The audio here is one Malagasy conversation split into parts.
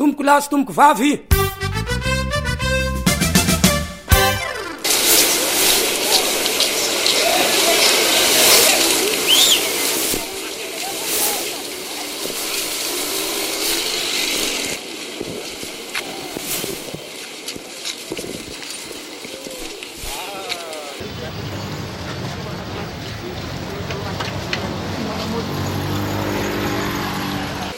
Tompoko lahy sy tompoko vavy.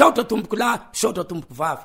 Misaotra tompokolahy, misaotra tompokovavy.